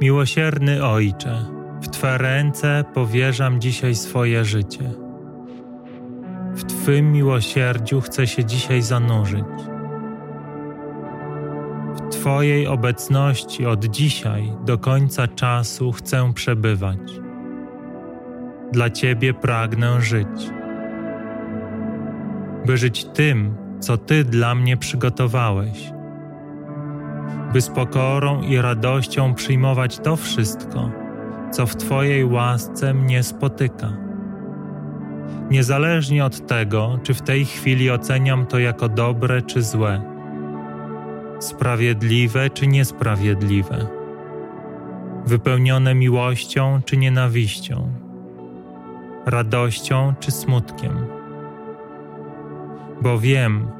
Miłosierny Ojcze, w Twe ręce powierzam dzisiaj swoje życie. W Twym miłosierdziu chcę się dzisiaj zanurzyć. W Twojej obecności od dzisiaj do końca czasu chcę przebywać. Dla Ciebie pragnę żyć, by żyć tym, co Ty dla mnie przygotowałeś by z pokorą i radością przyjmować to wszystko, co w Twojej łasce mnie spotyka. Niezależnie od tego, czy w tej chwili oceniam to jako dobre czy złe, sprawiedliwe czy niesprawiedliwe, wypełnione miłością czy nienawiścią, radością czy smutkiem. Bo wiem,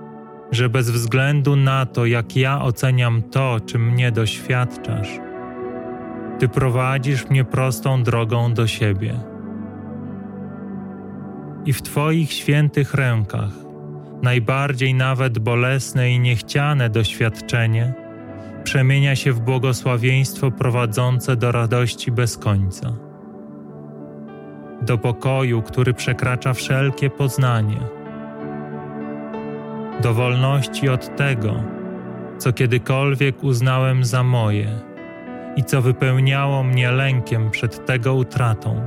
że bez względu na to, jak ja oceniam to, czym mnie doświadczasz, Ty prowadzisz mnie prostą drogą do siebie. I w Twoich świętych rękach, najbardziej nawet bolesne i niechciane doświadczenie przemienia się w błogosławieństwo prowadzące do radości bez końca, do pokoju, który przekracza wszelkie poznanie do wolności od tego, co kiedykolwiek uznałem za moje i co wypełniało mnie lękiem przed tego utratą.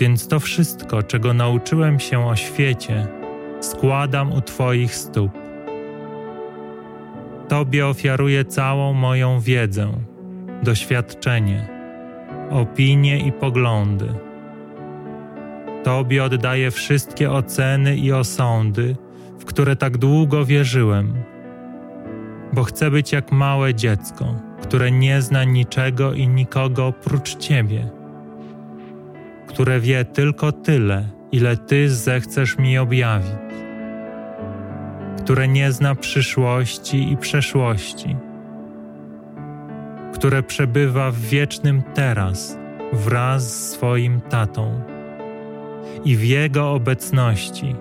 Więc to wszystko, czego nauczyłem się o świecie, składam u Twoich stóp. Tobie ofiaruję całą moją wiedzę, doświadczenie, opinie i poglądy Tobie oddaję wszystkie oceny i osądy, w które tak długo wierzyłem, bo chcę być jak małe dziecko, które nie zna niczego i nikogo oprócz Ciebie, które wie tylko tyle, ile Ty zechcesz mi objawić, które nie zna przyszłości i przeszłości, które przebywa w wiecznym teraz wraz z swoim tatą i w Jego obecności.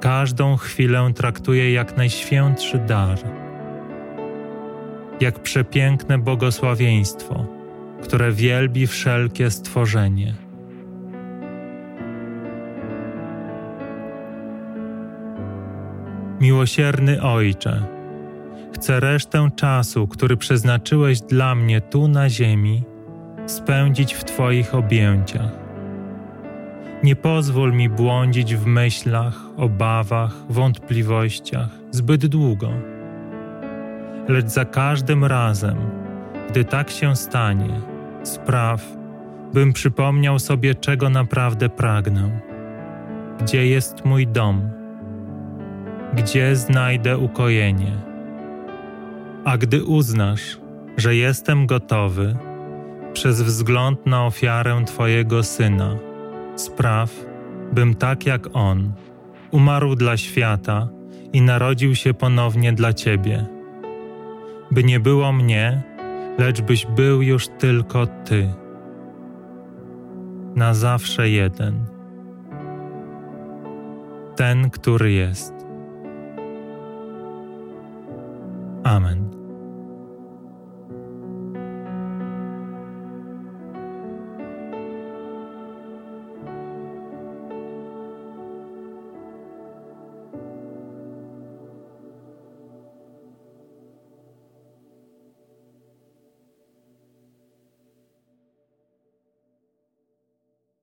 Każdą chwilę traktuje jak najświętszy dar, jak przepiękne błogosławieństwo, które wielbi wszelkie stworzenie. Miłosierny Ojcze, chcę resztę czasu, który przeznaczyłeś dla mnie tu na ziemi, spędzić w Twoich objęciach nie pozwól mi błądzić w myślach, obawach, wątpliwościach zbyt długo. Lecz za każdym razem, gdy tak się stanie, spraw, bym przypomniał sobie, czego naprawdę pragnę. Gdzie jest mój dom? Gdzie znajdę ukojenie? A gdy uznasz, że jestem gotowy, przez wzgląd na ofiarę Twojego syna, spraw, bym tak jak On umarł dla świata i narodził się ponownie dla Ciebie. By nie było mnie, lecz byś był już tylko Ty. Na zawsze jeden. Ten, który jest. Amen.